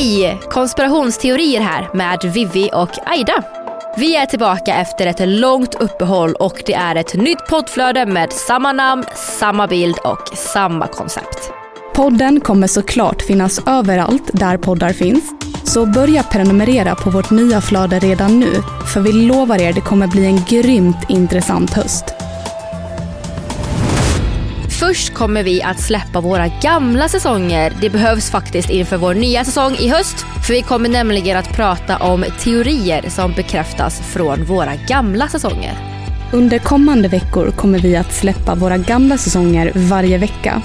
Hej! Konspirationsteorier här med Vivi och Aida. Vi är tillbaka efter ett långt uppehåll och det är ett nytt poddflöde med samma namn, samma bild och samma koncept. Podden kommer såklart finnas överallt där poddar finns. Så börja prenumerera på vårt nya flöde redan nu. För vi lovar er det kommer bli en grymt intressant höst. Först kommer vi att släppa våra gamla säsonger. Det behövs faktiskt inför vår nya säsong i höst. För vi kommer nämligen att prata om teorier som bekräftas från våra gamla säsonger. Under kommande veckor kommer vi att släppa våra gamla säsonger varje vecka.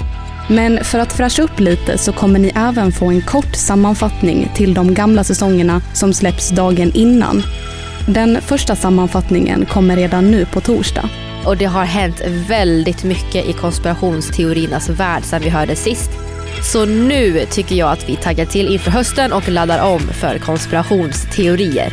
Men för att fräscha upp lite så kommer ni även få en kort sammanfattning till de gamla säsongerna som släpps dagen innan. Den första sammanfattningen kommer redan nu på torsdag. Och det har hänt väldigt mycket i konspirationsteoriernas värld sedan vi hörde sist. Så nu tycker jag att vi taggar till inför hösten och laddar om för konspirationsteorier.